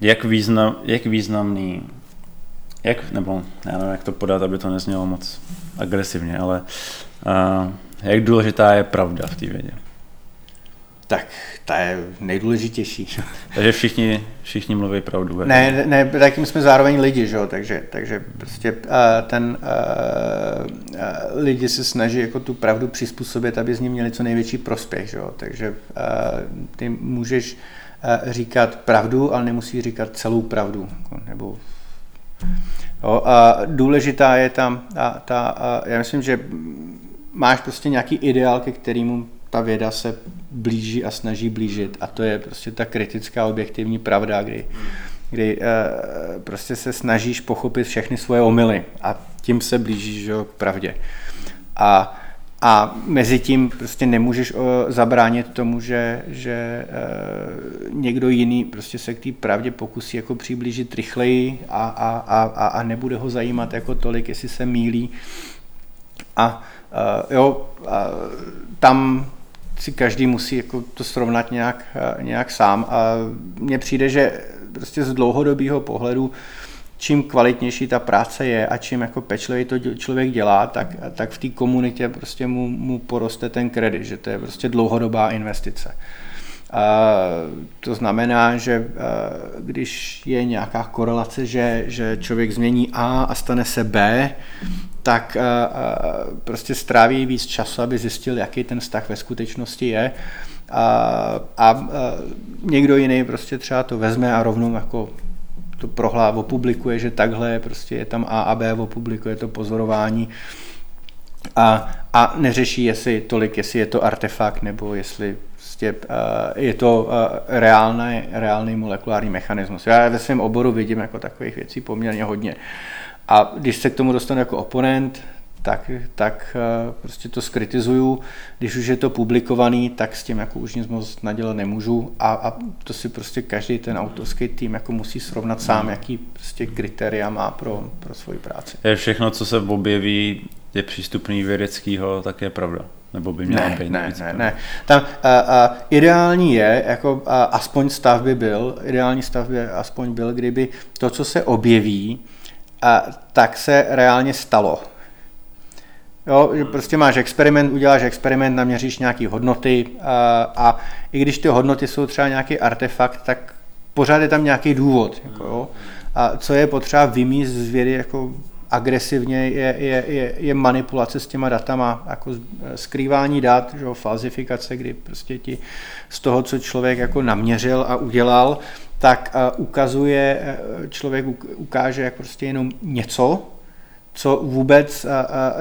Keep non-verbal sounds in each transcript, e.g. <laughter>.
jak, význam, jak významný, jak, nebo já nevím, jak to podat, aby to neznělo moc agresivně, ale uh, jak důležitá je pravda v té vědě? Tak ta je nejdůležitější. <laughs> Takže všichni, všichni mluví pravdu. Ne, ne, taky jsme zároveň lidi, že jo? takže, takže prostě uh, ten uh, uh, lidi se snaží jako tu pravdu přizpůsobit, aby z ní měli co největší prospěch, že jo? takže uh, ty můžeš uh, říkat pravdu, ale nemusí říkat celou pravdu, jako, nebo Jo, a důležitá je tam ta, ta, a já myslím, že máš prostě nějaký ideál, ke kterému ta věda se blíží a snaží blížit a to je prostě ta kritická objektivní pravda, kdy, kdy uh, prostě se snažíš pochopit všechny svoje omily a tím se blížíš že, k pravdě. A, a mezi tím prostě nemůžeš uh, zabránit tomu, že, že uh, někdo jiný prostě se k té pravdě pokusí jako přiblížit rychleji a, a, a, a nebude ho zajímat jako tolik, jestli se mílí. A uh, jo, uh, tam si každý musí jako to srovnat nějak, eh, nějak sám a mně přijde, že prostě z dlouhodobého pohledu čím kvalitnější ta práce je a čím jako pečlivý to člověk dělá, tak, tak v té komunitě prostě mu, mu poroste ten kredit, že to je prostě dlouhodobá investice. A to znamená, že když je nějaká korelace, že, že člověk změní A a stane se B, tak prostě stráví víc času, aby zjistil, jaký ten vztah ve skutečnosti je. A, a, a někdo jiný prostě třeba to vezme a rovnou jako to prohlá, opublikuje, že takhle prostě je tam A a B, opublikuje to pozorování a, a neřeší, jestli tolik, jestli je to artefakt, nebo jestli prostě, uh, je to uh, reálný, reálný molekulární mechanismus. Já ve svém oboru vidím jako takových věcí poměrně hodně. A když se k tomu dostanu jako oponent, tak, tak uh, prostě to skritizuju. Když už je to publikovaný, tak s tím jako už nic moc nadělat nemůžu a, a to si prostě každý ten autorský tým jako musí srovnat sám, jaký prostě kritéria má pro, pro svoji práci. Je všechno, co se objeví, je přístupný vědeckýho, tak je pravda. Nebo by měla ne, být ne, ne, ne. Tam uh, uh, ideální je, jako uh, aspoň stav by byl, ideální stav by aspoň byl, kdyby to, co se objeví, uh, tak se reálně stalo. Jo, prostě máš experiment, uděláš experiment, naměříš nějaké hodnoty a, a i když ty hodnoty jsou třeba nějaký artefakt, tak pořád je tam nějaký důvod. Jako, jo. A co je potřeba vymíst z vědy jako agresivně je, je, je, je manipulace s těma datama, jako skrývání dat, že, falzifikace, kdy prostě ti z toho, co člověk jako naměřil a udělal, tak ukazuje, člověk ukáže jak prostě jenom něco, co vůbec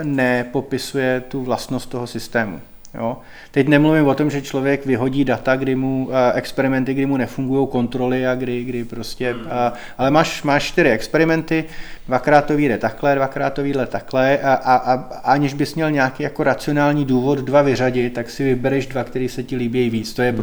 nepopisuje tu vlastnost toho systému. Jo? Teď nemluvím o tom, že člověk vyhodí data, kdy mu experimenty, kdy mu nefungují kontroly a kdy, kdy prostě, hmm. a, ale máš, máš čtyři experimenty, dvakrát to vyjde takhle, dvakrát to vyjde takhle a, a, a, aniž bys měl nějaký jako racionální důvod dva vyřadit, tak si vybereš dva, který se ti líbí víc, to je hmm.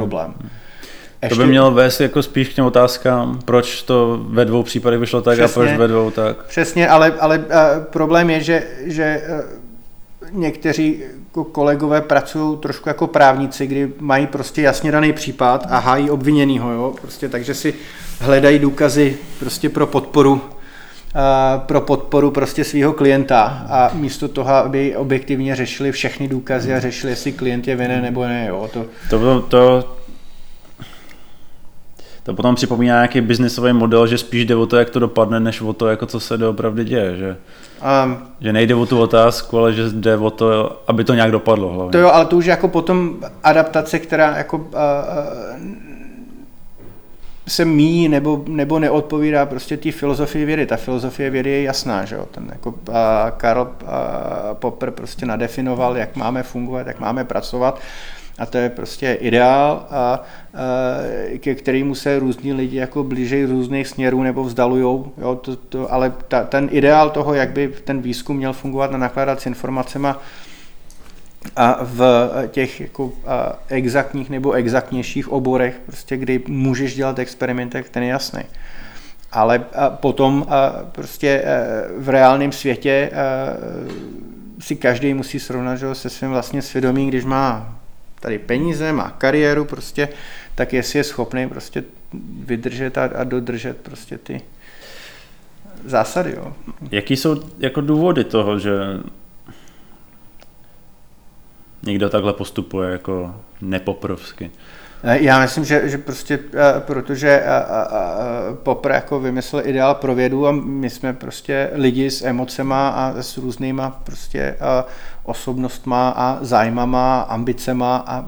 Ještě... To by mělo vést jako spíš k těm otázkám, proč to ve dvou případech vyšlo tak Přesně. a proč ve dvou tak. Přesně, ale, ale uh, problém je, že, že uh, někteří jako kolegové pracují trošku jako právníci, kdy mají prostě jasně daný případ a hájí obviněnýho, jo? Prostě, takže si hledají důkazy prostě pro podporu pro podporu prostě svého klienta a místo toho, aby objektivně řešili všechny důkazy a řešili, jestli klient je vinen nebo ne. Jo, to... To, to, to potom připomíná nějaký biznisový model, že spíš jde o to, jak to dopadne, než o to, jako co se doopravdy děje. Že, um, že nejde o tu otázku, ale že jde o to, aby to nějak dopadlo. Hlavně. To jo, ale to už jako potom adaptace, která jako uh, uh, se míjí nebo, nebo neodpovídá prostě té filozofii vědy. Ta filozofie vědy je jasná, že jo? Ten jako uh, Karl uh, Popper prostě nadefinoval, jak máme fungovat, jak máme pracovat a to je prostě ideál, a, a, ke kterému se různí lidi jako blíže různých směrů nebo vzdalujou, jo, to, to, ale ta, ten ideál toho, jak by ten výzkum měl fungovat a nakládat s informacemi a v těch jako exaktních nebo exaktnějších oborech, prostě, kdy můžeš dělat experimenty, ten je jasný. Ale potom prostě a, v reálném světě a, si každý musí srovnat že, se svým vlastně svědomím, když má tady peníze, má kariéru prostě, tak jestli je schopný prostě vydržet a, a dodržet prostě ty zásady. Jo. Jaký jsou jako důvody toho, že někdo takhle postupuje jako nepoprovsky? Eh, já myslím, že, že prostě, eh, protože eh, Popr jako vymyslel ideál pro vědu a my jsme prostě lidi s emocema a s různýma prostě osobnostma a zájmama, ambicema a, a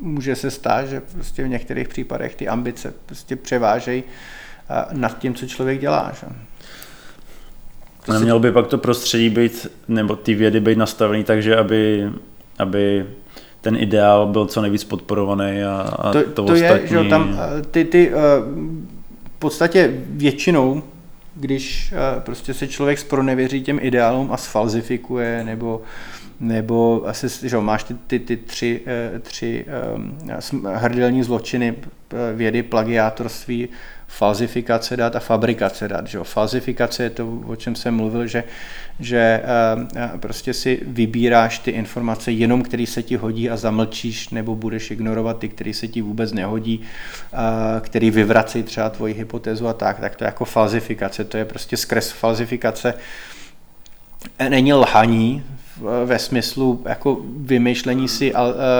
může se stát, že prostě v některých případech ty ambice prostě převážejí nad tím, co člověk dělá. Že? Nemělo by pak to prostředí být, nebo ty vědy být nastavený tak, že aby, aby ten ideál byl co nejvíc podporovaný a, a to, to, to ostatní... je, že tam eh, ty, ty eh, v podstatě většinou, když eh, prostě se člověk spronevěří těm ideálům a sfalzifikuje nebo nebo asi, že máš ty, ty, ty tři, tři um, hrdelní zločiny vědy, plagiátorství, falzifikace dat a fabrikace dat. Že? Falzifikace je to, o čem jsem mluvil, že, že eh, eh, prostě si vybíráš ty informace jenom, který se ti hodí a zamlčíš, nebo budeš ignorovat ty, který se ti vůbec nehodí, eh, který vyvrací třeba tvoji hypotézu a tak, tak to je jako falzifikace, to je prostě skres falzifikace není lhaní ve smyslu jako vymýšlení si, e,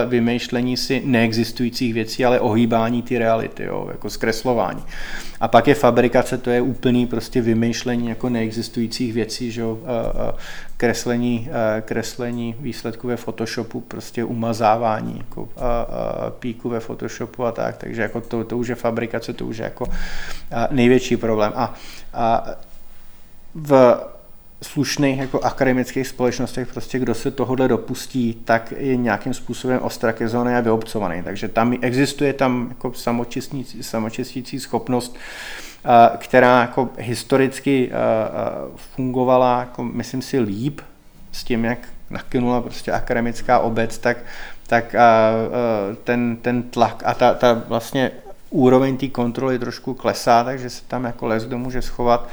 vymýšlení si neexistujících věcí, ale ohýbání ty reality, jo, jako zkreslování. A pak je fabrikace, to je úplný prostě vymýšlení jako neexistujících věcí, že jo, e, e, kreslení, kreslení výsledků ve Photoshopu, prostě umazávání jako píku ve Photoshopu a tak, takže jako to, to už je fabrikace, to už je jako největší problém. A, a v slušných jako akademických společnostech, prostě kdo se tohohle dopustí, tak je nějakým způsobem ostrakizovaný a vyobcovaný. Takže tam existuje tam jako samočistící schopnost, která jako historicky fungovala, jako myslím si, líp s tím, jak nakynula prostě akademická obec, tak, tak ten, ten tlak a ta, ta vlastně úroveň té kontroly trošku klesá, takže se tam jako les kdo může schovat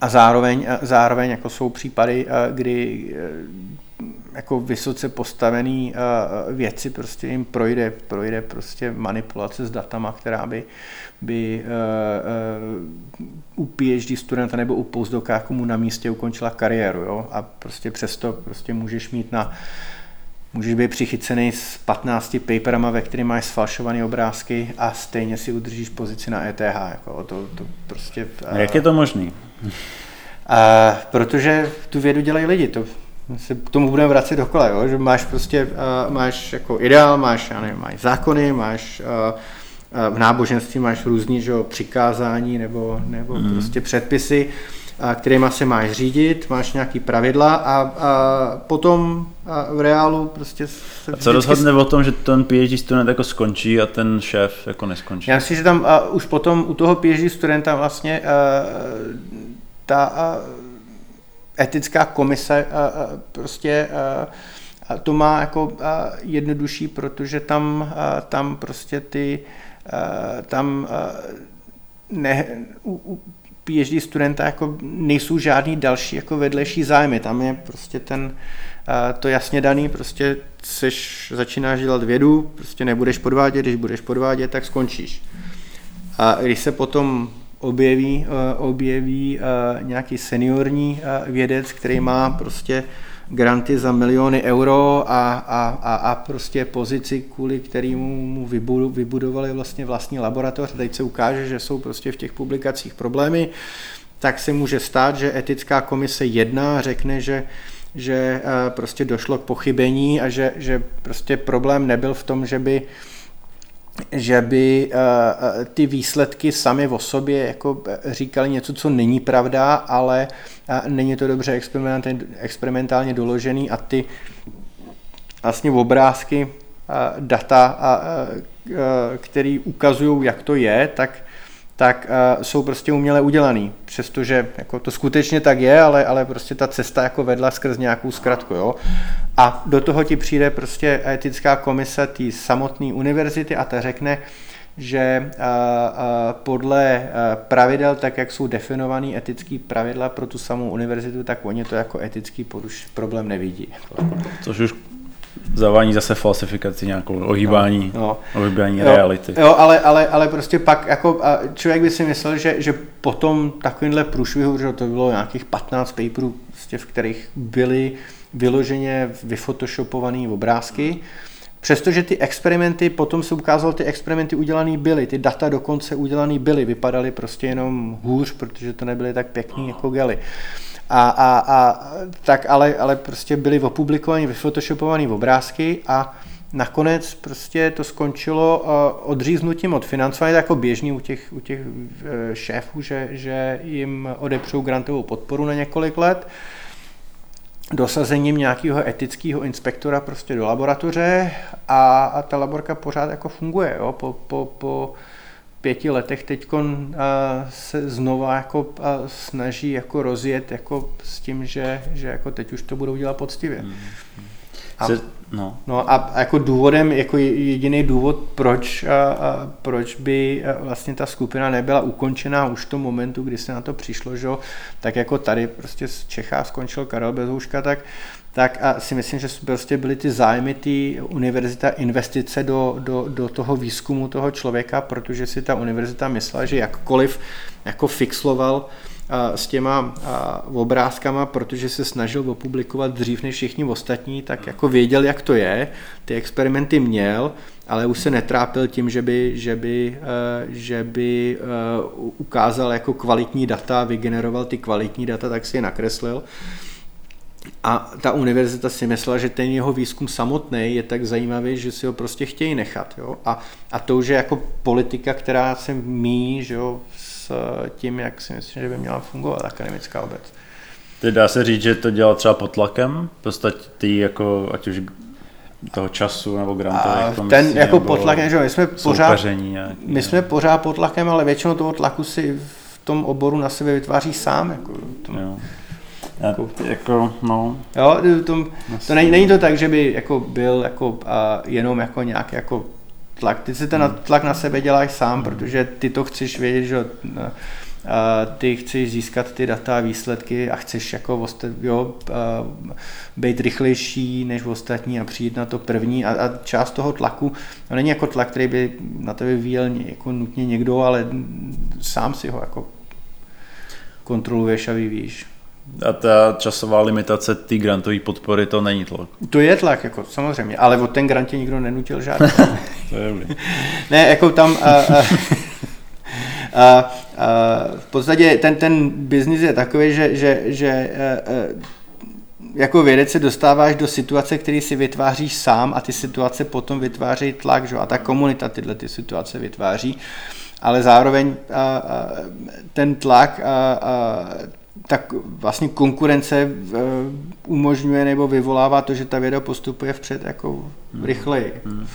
a zároveň, zároveň jako jsou případy, kdy eh, jako vysoce postavený eh, věci prostě jim projde, projde prostě manipulace s datama, která by, by u PhD studenta nebo u postdoka mu na místě ukončila kariéru. Jo? A prostě přesto prostě můžeš mít na Můžeš být přichycený s 15 paperama, ve kterých máš sfalšované obrázky a stejně si udržíš pozici na ETH. Jako to, to prostě, a jak je to možný? <laughs> A, protože tu vědu dělají lidi, to se k tomu budeme vracet dokola, jo? že máš prostě, uh, máš jako ideál, máš, já nevím, máš zákony, máš uh, v náboženství máš různý že, přikázání nebo, nebo mm. prostě předpisy, kterýma se máš řídit, máš nějaký pravidla a, a potom a v reálu prostě se A co rozhodne o tom, že ten PhD student jako skončí a ten šéf jako neskončí? Já myslím, že tam a už potom u toho PhD studenta vlastně a, ta a, etická komise a, a, prostě a, a to má jako a, jednodušší, protože tam, a, tam prostě ty a, tam a, ne, u, u, PhD studenta jako nejsou žádný další jako vedlejší zájmy. Tam je prostě ten, to jasně daný, prostě seš, začínáš dělat vědu, prostě nebudeš podvádět, když budeš podvádět, tak skončíš. A když se potom objeví, objeví nějaký seniorní vědec, který má prostě granty za miliony euro a, a, a, a prostě pozici, kvůli kterému mu vybudovali vlastně vlastní laboratoř. Teď se ukáže, že jsou prostě v těch publikacích problémy, tak se může stát, že etická komise jedná, řekne, že že eh, prostě došlo k pochybení a že, že prostě problém nebyl v tom, že by že by eh, eh, ty výsledky sami o sobě jako říkali něco, co není pravda, ale není to dobře experimentálně doložený a ty vlastně obrázky, data, které ukazují, jak to je, tak tak uh, jsou prostě uměle udělaný. Přestože jako to skutečně tak je, ale, ale prostě ta cesta jako vedla skrz nějakou zkratku. Jo? A do toho ti přijde prostě etická komise té samotné univerzity a ta řekne, že uh, uh, podle pravidel, tak jak jsou definovaný etický pravidla pro tu samou univerzitu, tak oni to jako etický poruš problém nevidí. Což už zavání zase falsifikaci nějakou, ohýbání, no, no. ohýbání jo, reality. Jo, ale, ale, ale prostě pak jako člověk by si myslel, že, že potom takovýmhle průšvihu, že to bylo nějakých 15 paperů, prostě, v kterých byly vyloženě vyfotoshopované obrázky, Přestože ty experimenty, potom se ukázalo, ty experimenty udělané byly, ty data dokonce udělané byly, vypadaly prostě jenom hůř, protože to nebyly tak pěkný jako gely. A, a, a tak ale, ale prostě byly opublikované, vyfotoshopované obrázky a nakonec prostě to skončilo uh, odříznutím od financování, jako běžný u těch, u těch uh, šéfů, že, že jim odepřou grantovou podporu na několik let dosazením nějakého etického inspektora prostě do laboratoře a, a ta laborka pořád jako funguje. Jo? Po, po, po pěti letech teď se znova jako snaží jako rozjet jako s tím, že, že jako teď už to budou dělat poctivě. Hmm. A, no. no a jako důvodem, jako jediný důvod, proč, a, a, proč by vlastně ta skupina nebyla ukončená už v tom momentu, kdy se na to přišlo, že tak jako tady prostě z Čechá skončil Karel Bezouška, tak tak a si myslím, že prostě byly ty zájmy té univerzita investice do, do, do toho výzkumu toho člověka, protože si ta univerzita myslela, že jakkoliv jako fixloval s těma obrázkama, protože se snažil opublikovat dřív než všichni ostatní, tak jako věděl, jak to je, ty experimenty měl, ale už se netrápil tím, že by, že by, e, že by e, ukázal jako kvalitní data, vygeneroval ty kvalitní data, tak si je nakreslil. A ta univerzita si myslela, že ten jeho výzkum samotný je tak zajímavý, že si ho prostě chtějí nechat. Jo? A, a to už je jako politika, která se míjí že jo, s tím, jak si myslím, že by měla fungovat akademická obec. Teď dá se říct, že to dělal třeba pod tlakem? V podstatě ty jako, ať už toho času nebo grantových komisí, Ten jako pod tlakem, že my jsme pořád, nějaký, my jsme pořád pod tlakem, ale většinou toho tlaku si v tom oboru na sebe vytváří sám. Jako, tom, jo. Jako, jako, no. Jo, to, to není, není, to tak, že by jako byl jako, a jenom jako nějak jako tlak. Ty si ten hmm. tlak na sebe děláš sám, hmm. protože ty to chceš vědět, že a ty chceš získat ty data a výsledky a chceš jako jo, být rychlejší než ostatní a přijít na to první a, a část toho tlaku, no není jako tlak, který by na tebe vyvíjel jako nutně někdo, ale sám si ho jako kontroluješ a vyvíjíš. A ta časová limitace té grantové podpory, to není tlak. To je tlak, jako, samozřejmě, ale od ten grant nikdo nenutil žádný. <laughs> to je <laughs> ne, jako tam... A, a, a, a, v podstatě ten, ten biznis je takový, že, že, že a, a, jako vědec se dostáváš do situace, který si vytváříš sám a ty situace potom vytváří tlak, že? a ta komunita tyhle ty situace vytváří ale zároveň a, a, ten tlak a, a tak vlastně konkurence eh, umožňuje nebo vyvolává to, že ta věda postupuje vpřed jako hmm. rychleji. Hmm.